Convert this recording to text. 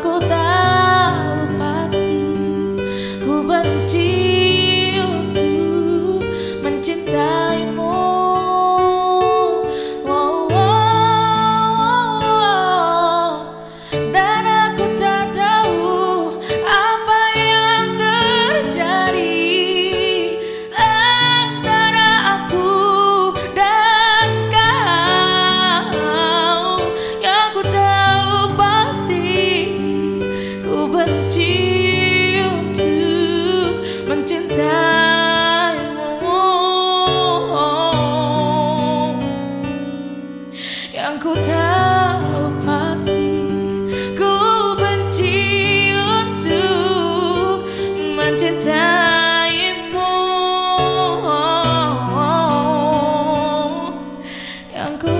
くた mencintaimu. Yang ku